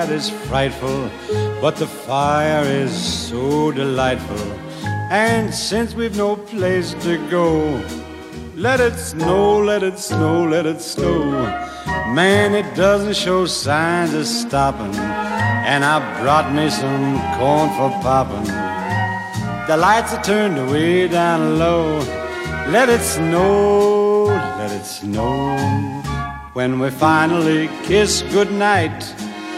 outside is frightful, but the fire is so delightful. And since we've no place to go, let it snow, let it snow, let it snow. Man, it doesn't show signs of stopping. And I brought me some corn for popping. The lights are turned way down low. Let it snow, let it snow. When we finally kiss goodnight,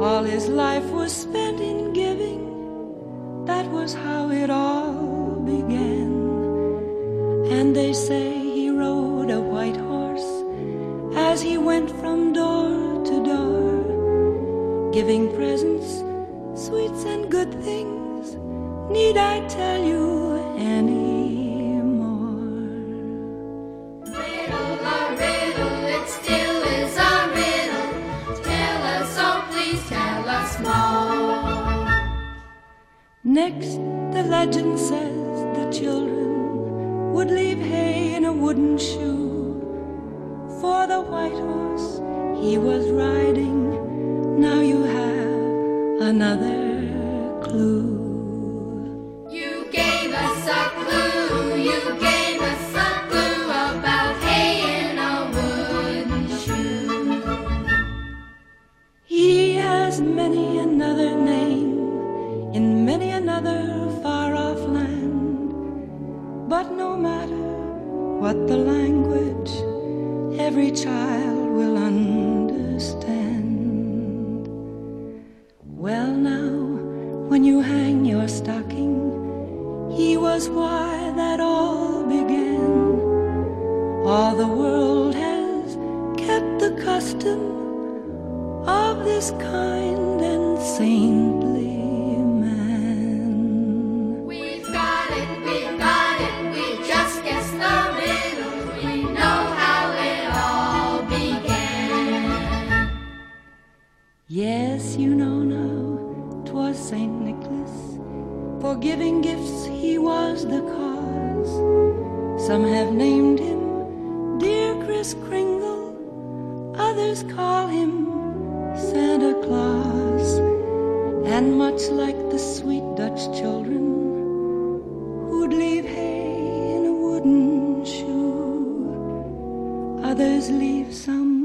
All his life was spent in giving, that was how it all began. And they say he rode a white horse as he went from door to door, giving presents, sweets, and good things. Need I tell you? Next, the legend says the children would leave hay in a wooden shoe for the white horse he was riding. Now you have another. Some have named him Dear Kris Kringle, others call him Santa Claus. And much like the sweet Dutch children who'd leave hay in a wooden shoe, others leave some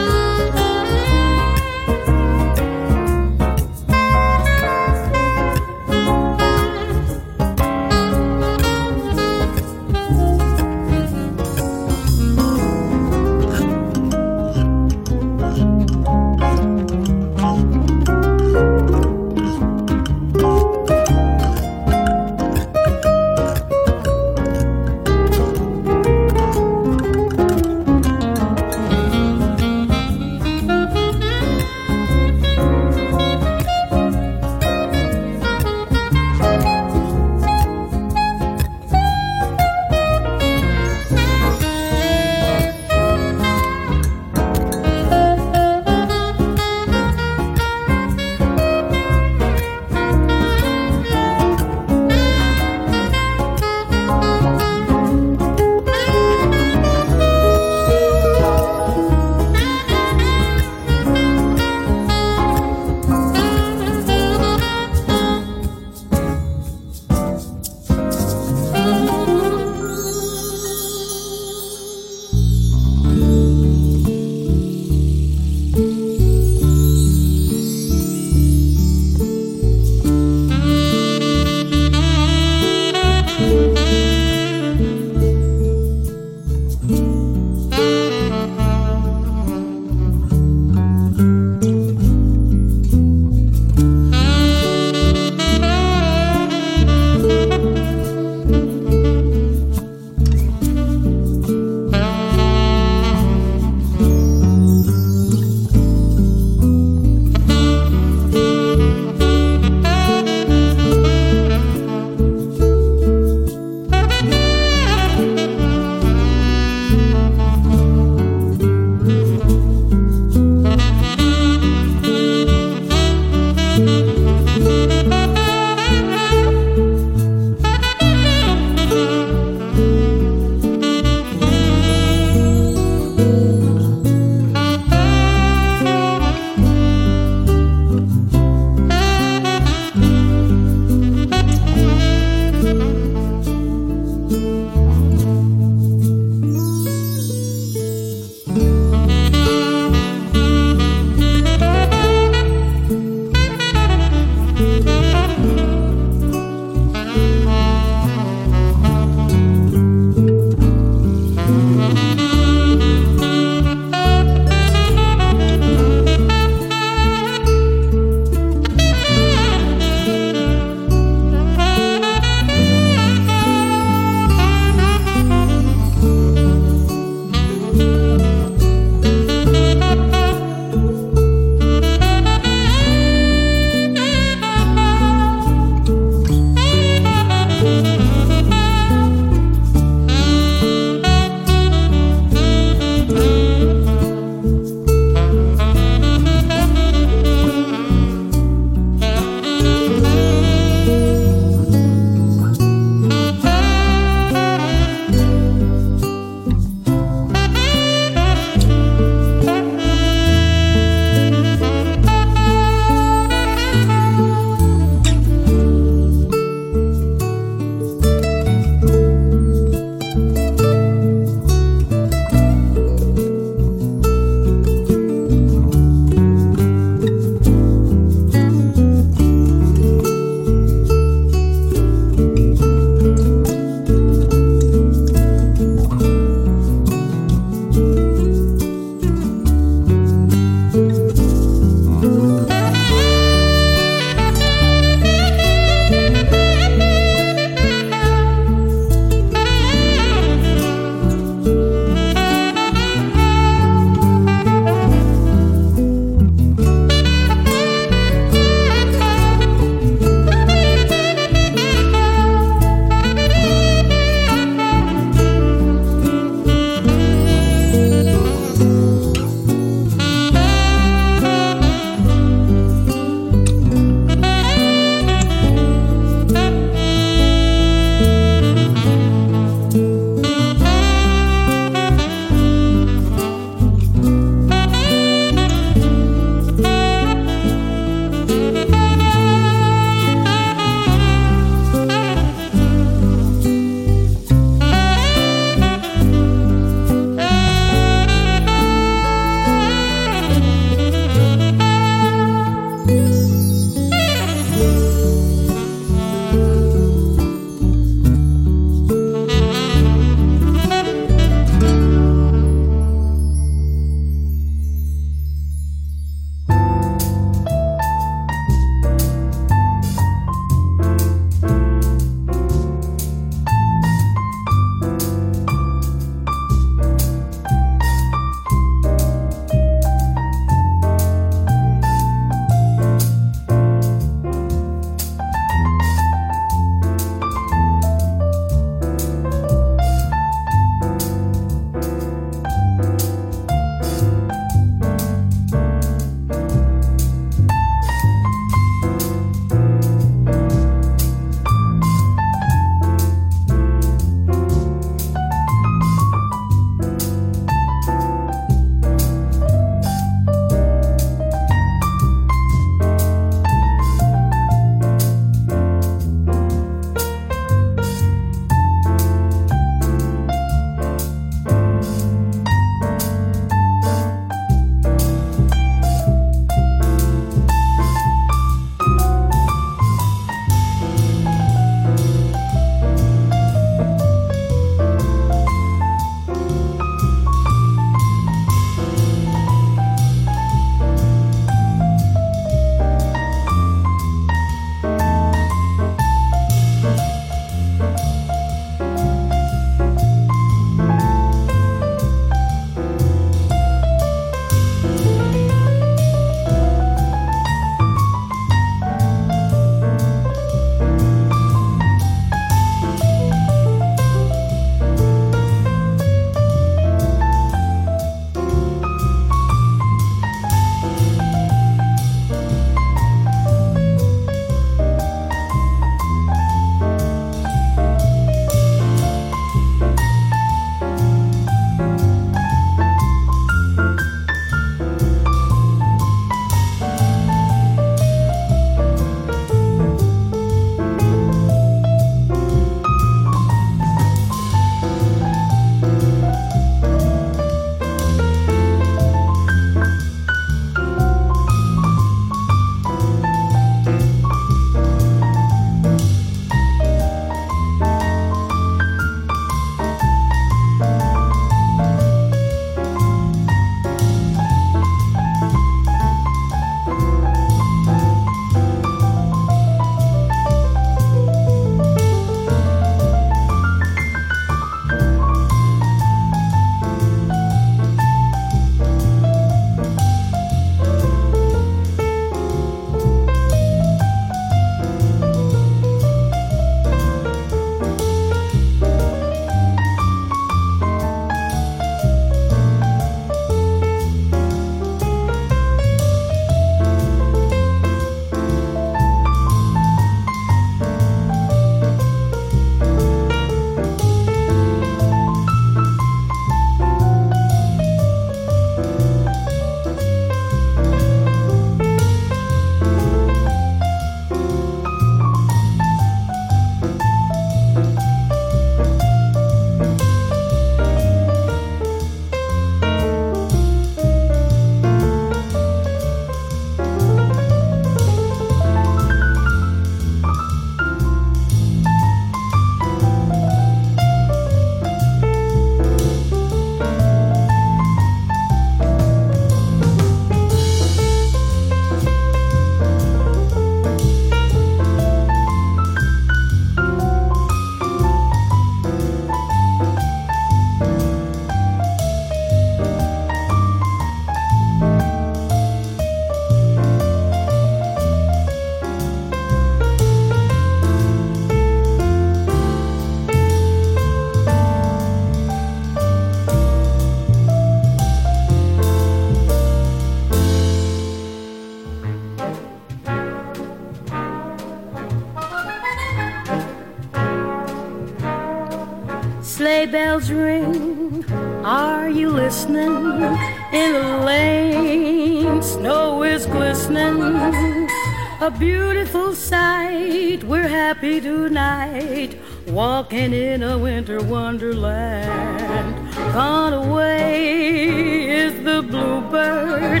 A beautiful sight. We're happy tonight, walking in a winter wonderland. Gone away is the bluebird.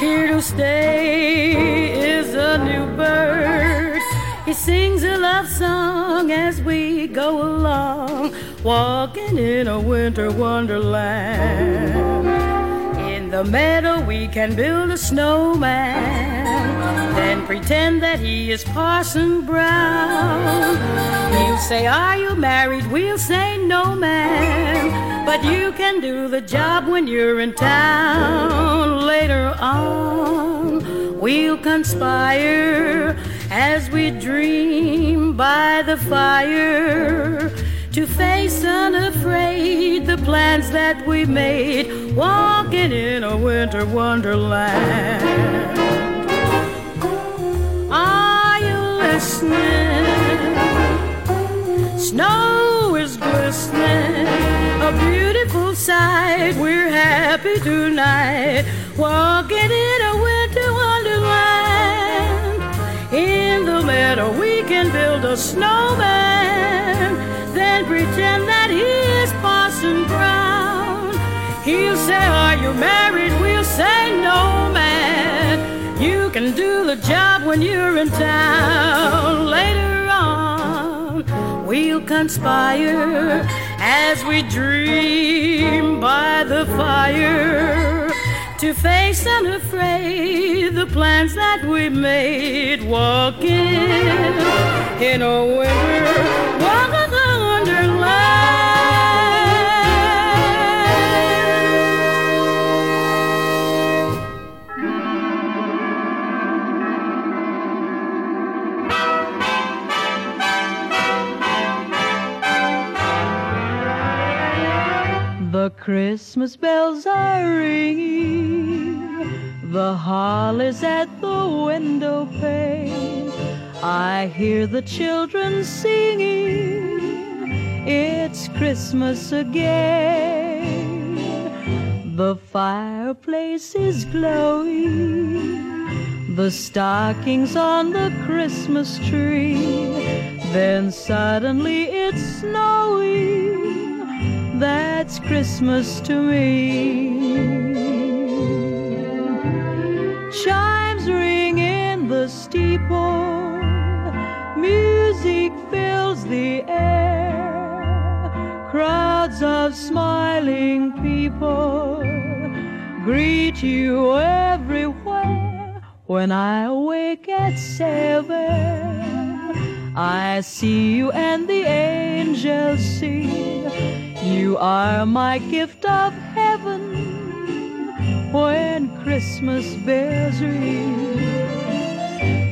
Here to stay is a new bird. He sings a love song as we go along, walking in a winter wonderland. In the meadow, we can build a snowman, pretend that he is Parson Brown. He'll say, Are you married? We'll say, No, ma'am. But you can do the job when you're in town. Later on, we'll conspire as we dream by the fire to face unafraid the plans that we made, walking in a winter wonderland. Are you listening? Snow is glistening, a beautiful sight. We're happy tonight, walking in a winter wonderland. In the meadow, we can build a snowman, then pretend that he is Parson Brown. He'll say, Are you married? We'll say, No, can do the job when you're in town. Later on, we'll conspire as we dream by the fire to face unafraid the plans that we made walking in a winter wonderland. The Christmas bells are ringing, the holly's at the window pane. I hear the children singing, it's Christmas again. The fireplace is glowing, the stockings on the Christmas tree. Then suddenly it's snowing. That's Christmas to me. Chimes ring in the steeple, music fills the air. Crowds of smiling people greet you everywhere. When I awake at seven, I see you and the angels sing. You are my gift of heaven when Christmas bells ring.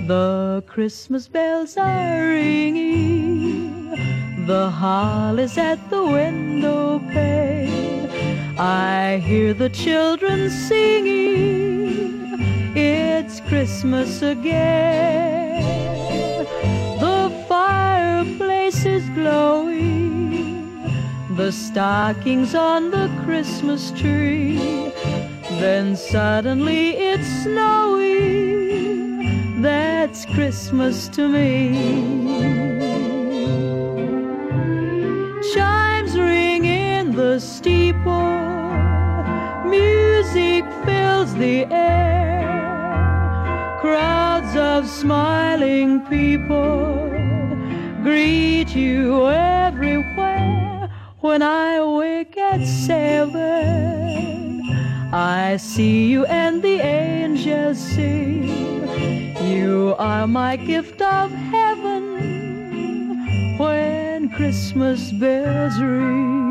The Christmas bells are ringing, the hall is at the window pane. I hear the children singing, it's Christmas again. The fireplace is glowing the stockings on the Christmas tree. Then suddenly it's snowy. That's Christmas to me. Chimes ring in the steeple, music fills the air. Crowds of smiling people greet you everywhere. When I wake at seven, I see you and the angels sing. You are my gift of heaven when Christmas bells ring.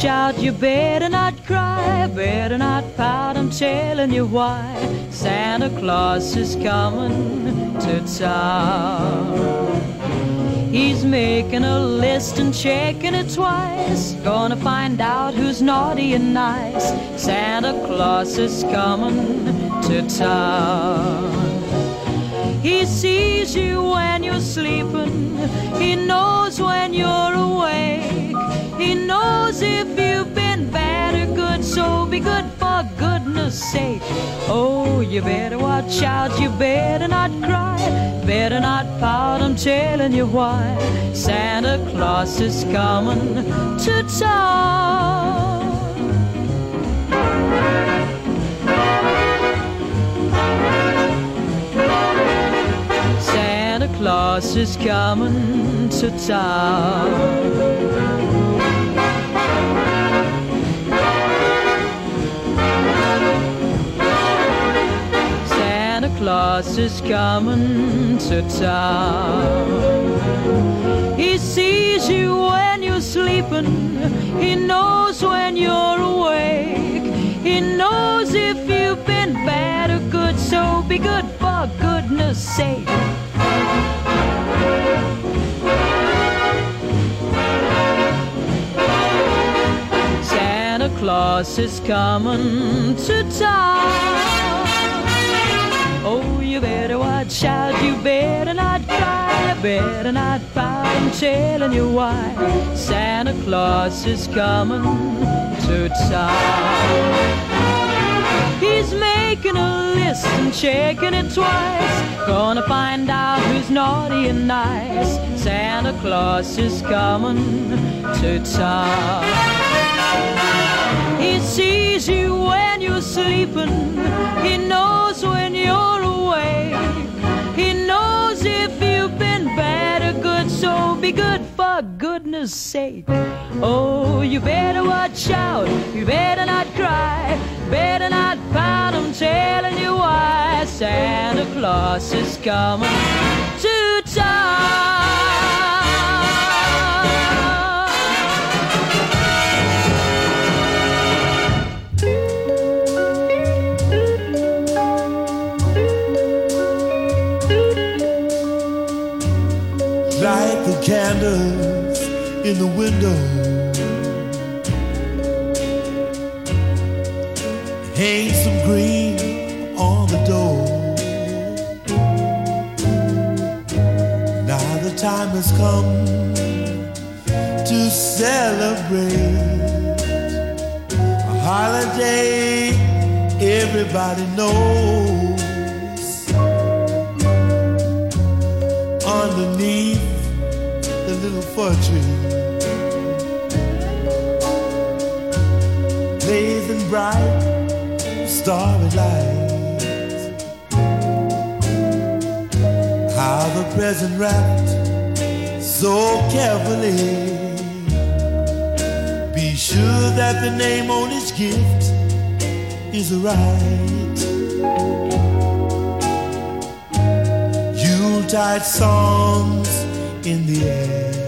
Out, you better not cry, better not pout, I'm telling you why. Santa Claus is coming to town. He's making a list and checking it twice. Gonna find out who's naughty and nice. Santa Claus is coming to town. He sees you when you're sleeping. He knows when you're awake. He knows if you've been bad or good. So be good for goodness sake. Oh, you better watch out. You better not cry. Better not pout. I'm telling you why. Santa Claus is coming to town. Santa Claus is coming to town. Claus is coming to town. He sees you when you're sleeping. He knows when you're awake. He knows if you've been bad or good. So be good for goodness sake. Santa Claus is coming to town. Oh, you better watch out, you better not cry, you better not pout, I'm telling you why. Santa Claus is coming to town. He's making a list and checking it twice. Gonna find out who's naughty and nice. Santa Claus is coming to town. He sees you when you're sleeping. He knows when you're awake. He knows if you've been bad or good. So be good for goodness sake. Oh, you better watch out. You better not cry. Better not pout. I'm telling you why. Santa Claus is coming to town. In the window. Hang some green on the door. Now the time has come to celebrate a holiday everybody knows. underneath the little fir tree. Bright, starry lights. How the present wrapped so carefully. Be sure that the name on each gift is right. Yuletide songs in the air.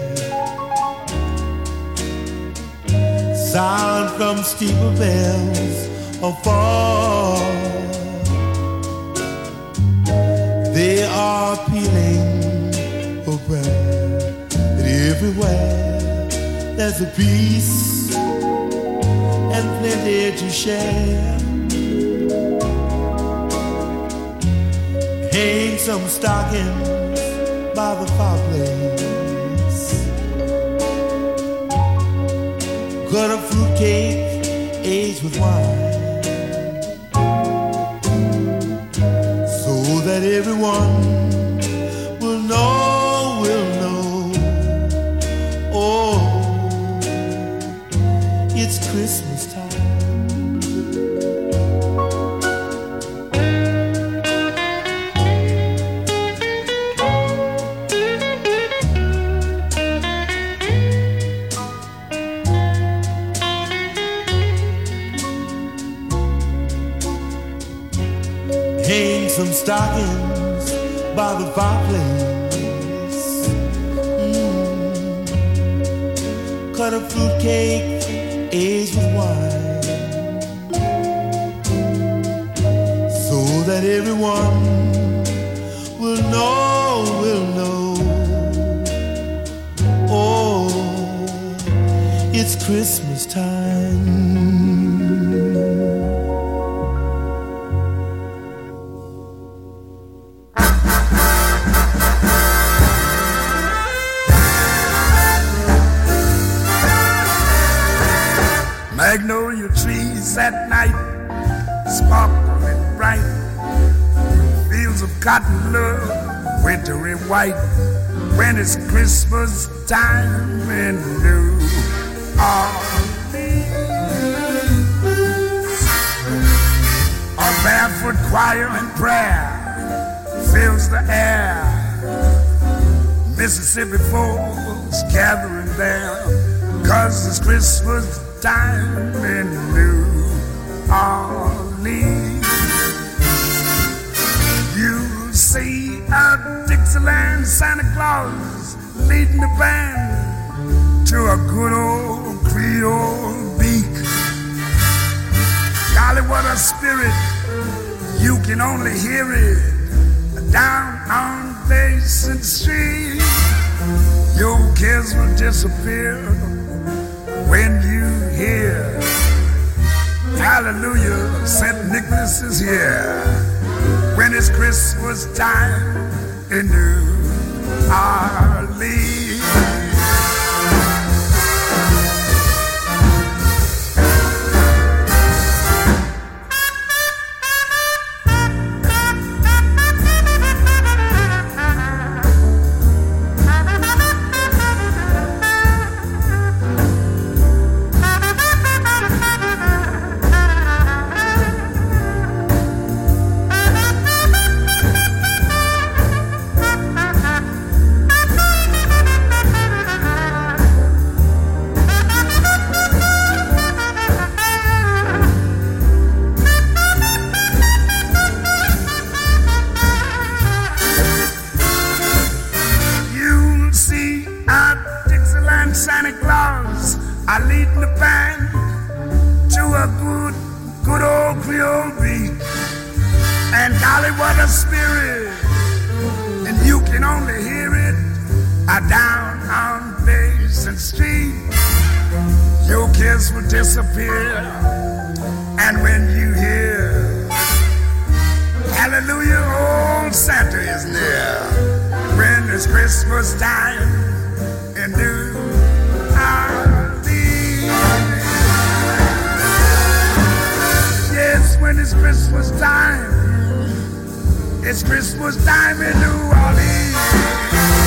Sound from steeple bells afar. They are pealing a prayer that everywhere there's a peace and plenty to share. Hang some stockings by the fireplace. Cut a fruitcake aged with wine. Fireplace. Mm. Cut a fruitcake aged with wine, so that everyone will know, will know. Oh, it's Christmas time. Cotton love, wintry white. When it's Christmas time in New Orleans. A barefoot choir and prayer fills the air. Mississippi folks gathering there, cause it's Christmas time in New Orleans. A Dixieland Santa Claus leading the band to a good old Creole beat. Golly, what a spirit! You can only hear it down on Basin Street. Your cares will disappear when you hear Hallelujah, St. Nicholas is here. When it's Christmas time in New Orleans. You'll It's Christmas time in New Orleans.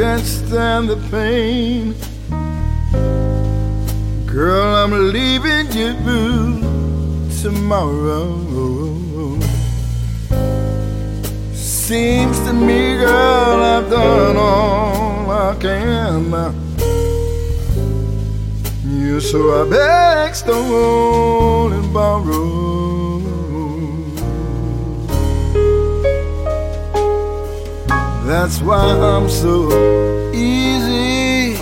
Can't stand the pain. Girl, I'm leaving you tomorrow. Seems to me, girl, I've done all I can. You so I beg, stole, and borrow. That's why I'm so easy,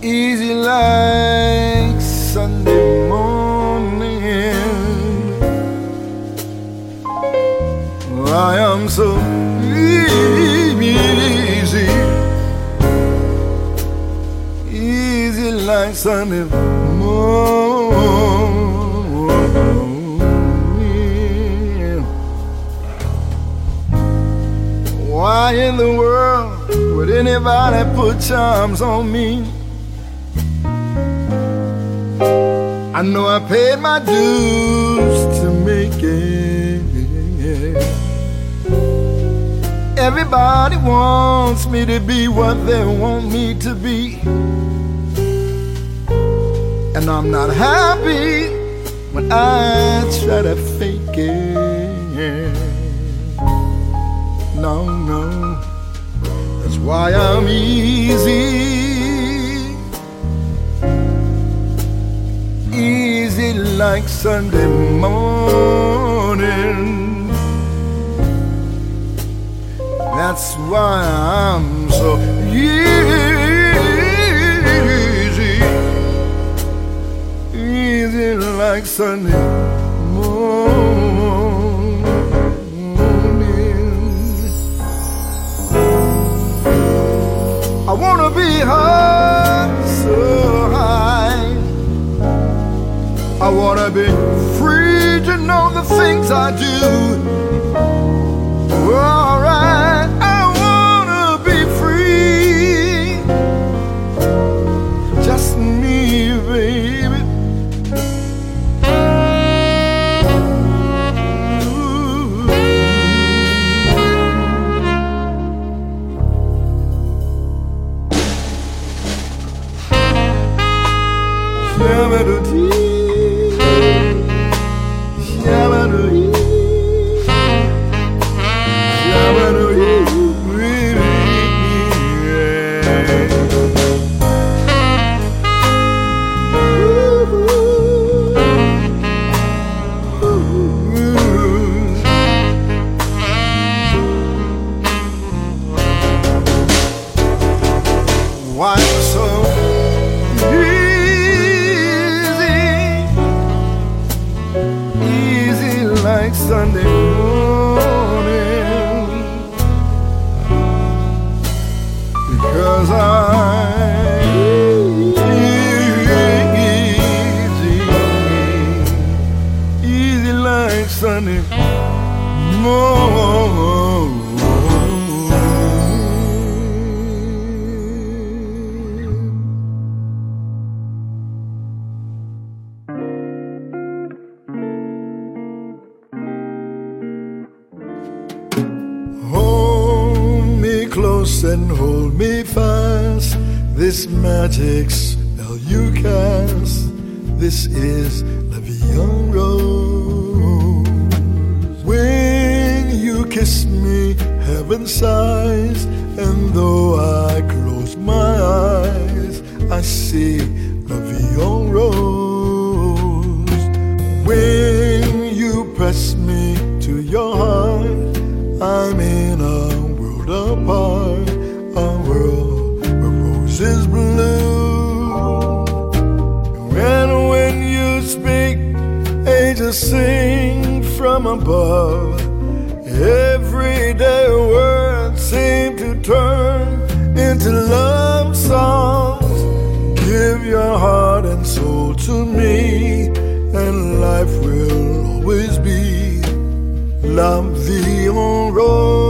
easy like Sunday morning. I am so easy, easy like Sunday morning. Why in the world would anybody put charms on me? I know I paid my dues to make it. Everybody wants me to be what they want me to be. And I'm not happy when I try to fake it no, why I'm easy. Easy like Sunday morning. That's why I'm so easy. Easy like Sunday morning. Wanna be high, so high. I wanna be free to know the things I do. Alright, close and hold me fast. This magic spell you cast. This is the young rose. When you kiss me, heaven sighs, and though I close my eyes, I see the young rose. When you press me to your heart, I'm in a world apart. sing from above. Everyday words seem to turn into love songs. Give your heart and soul to me, and life will always be love the en.